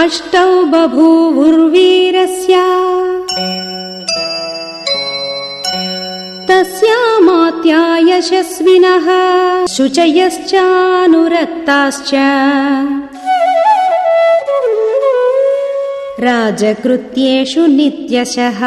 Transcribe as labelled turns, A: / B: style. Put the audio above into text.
A: अष्टौ बभूवुर्वीरस्य। तस्यामात्या यशस्विनः शुचयश्चानुरक्ताश्च। राजकृत्येषु नित्यशः।